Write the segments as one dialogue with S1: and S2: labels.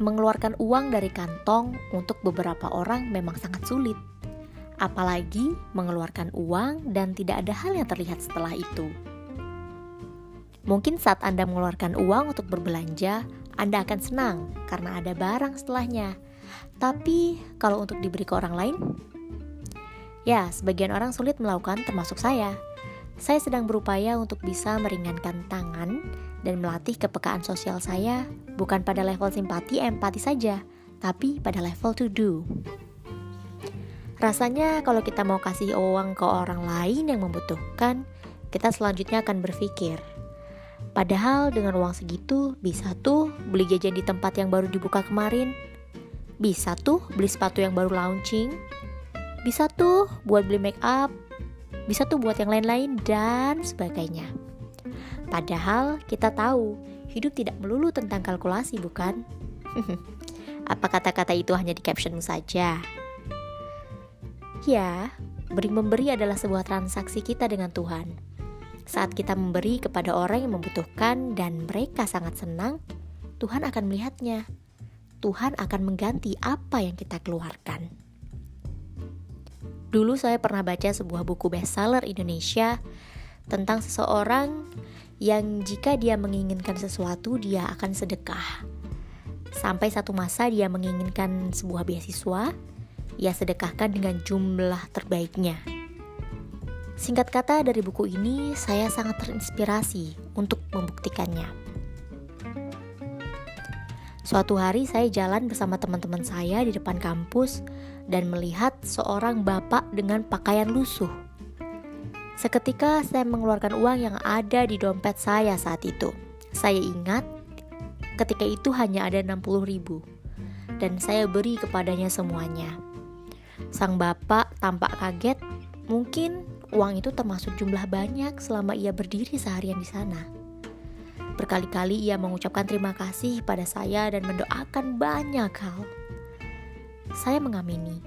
S1: mengeluarkan uang dari kantong untuk beberapa orang memang sangat sulit. Apalagi mengeluarkan uang dan tidak ada hal yang terlihat setelah itu. Mungkin saat Anda mengeluarkan uang untuk berbelanja, Anda akan senang karena ada barang setelahnya. Tapi kalau untuk diberi ke orang lain, ya sebagian orang sulit melakukan termasuk saya. Saya sedang berupaya untuk bisa meringankan tangan dan melatih kepekaan sosial saya bukan pada level simpati empati saja, tapi pada level to do. Rasanya kalau kita mau kasih uang ke orang lain yang membutuhkan, kita selanjutnya akan berpikir, padahal dengan uang segitu bisa tuh beli jajan di tempat yang baru dibuka kemarin, bisa tuh beli sepatu yang baru launching, bisa tuh buat beli make up, bisa tuh buat yang lain-lain dan sebagainya. Padahal kita tahu hidup tidak melulu tentang kalkulasi, bukan? Apa kata-kata itu hanya di caption saja? Ya, beri-memberi adalah sebuah transaksi kita dengan Tuhan. Saat kita memberi kepada orang yang membutuhkan dan mereka sangat senang, Tuhan akan melihatnya. Tuhan akan mengganti apa yang kita keluarkan. Dulu saya pernah baca sebuah buku bestseller Indonesia tentang seseorang yang jika dia menginginkan sesuatu dia akan sedekah. Sampai satu masa dia menginginkan sebuah beasiswa, ia sedekahkan dengan jumlah terbaiknya. Singkat kata dari buku ini saya sangat terinspirasi untuk membuktikannya. Suatu hari saya jalan bersama teman-teman saya di depan kampus dan melihat seorang bapak dengan pakaian lusuh. Seketika saya mengeluarkan uang yang ada di dompet saya saat itu. Saya ingat ketika itu hanya ada 60 ribu dan saya beri kepadanya semuanya. Sang bapak tampak kaget, mungkin uang itu termasuk jumlah banyak selama ia berdiri seharian di sana. Berkali-kali ia mengucapkan terima kasih pada saya dan mendoakan banyak hal saya mengamini.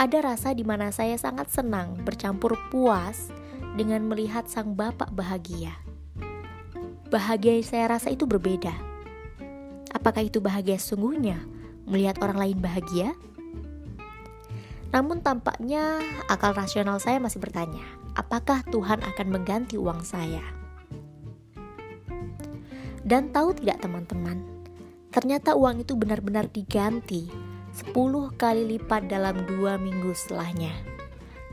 S1: Ada rasa di mana saya sangat senang bercampur puas dengan melihat sang bapak bahagia. Bahagia yang saya rasa itu berbeda. Apakah itu bahagia sungguhnya melihat orang lain bahagia? Namun tampaknya akal rasional saya masih bertanya, apakah Tuhan akan mengganti uang saya? Dan tahu tidak teman-teman, ternyata uang itu benar-benar diganti 10 kali lipat dalam dua minggu setelahnya.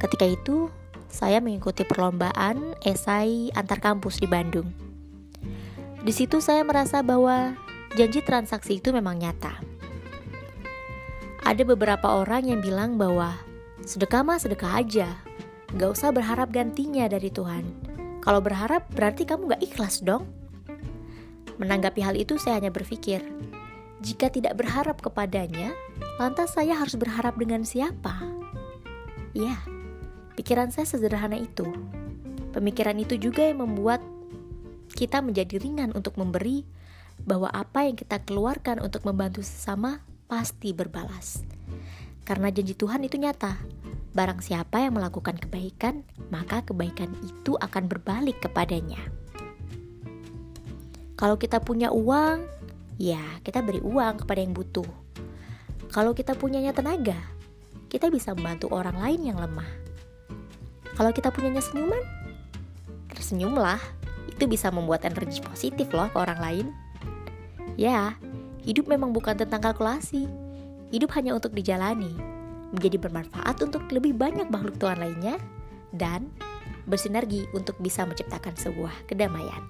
S1: Ketika itu, saya mengikuti perlombaan esai antar kampus di Bandung. Di situ saya merasa bahwa janji transaksi itu memang nyata. Ada beberapa orang yang bilang bahwa sedekah mah sedekah aja, gak usah berharap gantinya dari Tuhan. Kalau berharap berarti kamu gak ikhlas dong. Menanggapi hal itu saya hanya berpikir, jika tidak berharap kepadanya, lantas saya harus berharap dengan siapa? Ya, pikiran saya sederhana itu. Pemikiran itu juga yang membuat kita menjadi ringan untuk memberi, bahwa apa yang kita keluarkan untuk membantu sesama pasti berbalas. Karena janji Tuhan itu nyata. Barang siapa yang melakukan kebaikan, maka kebaikan itu akan berbalik kepadanya. Kalau kita punya uang, ya kita beri uang kepada yang butuh. Kalau kita punyanya tenaga, kita bisa membantu orang lain yang lemah. Kalau kita punyanya senyuman, tersenyumlah. Itu bisa membuat energi positif loh ke orang lain. Ya, hidup memang bukan tentang kalkulasi. Hidup hanya untuk dijalani, menjadi bermanfaat untuk lebih banyak makhluk Tuhan lainnya, dan bersinergi untuk bisa menciptakan sebuah kedamaian.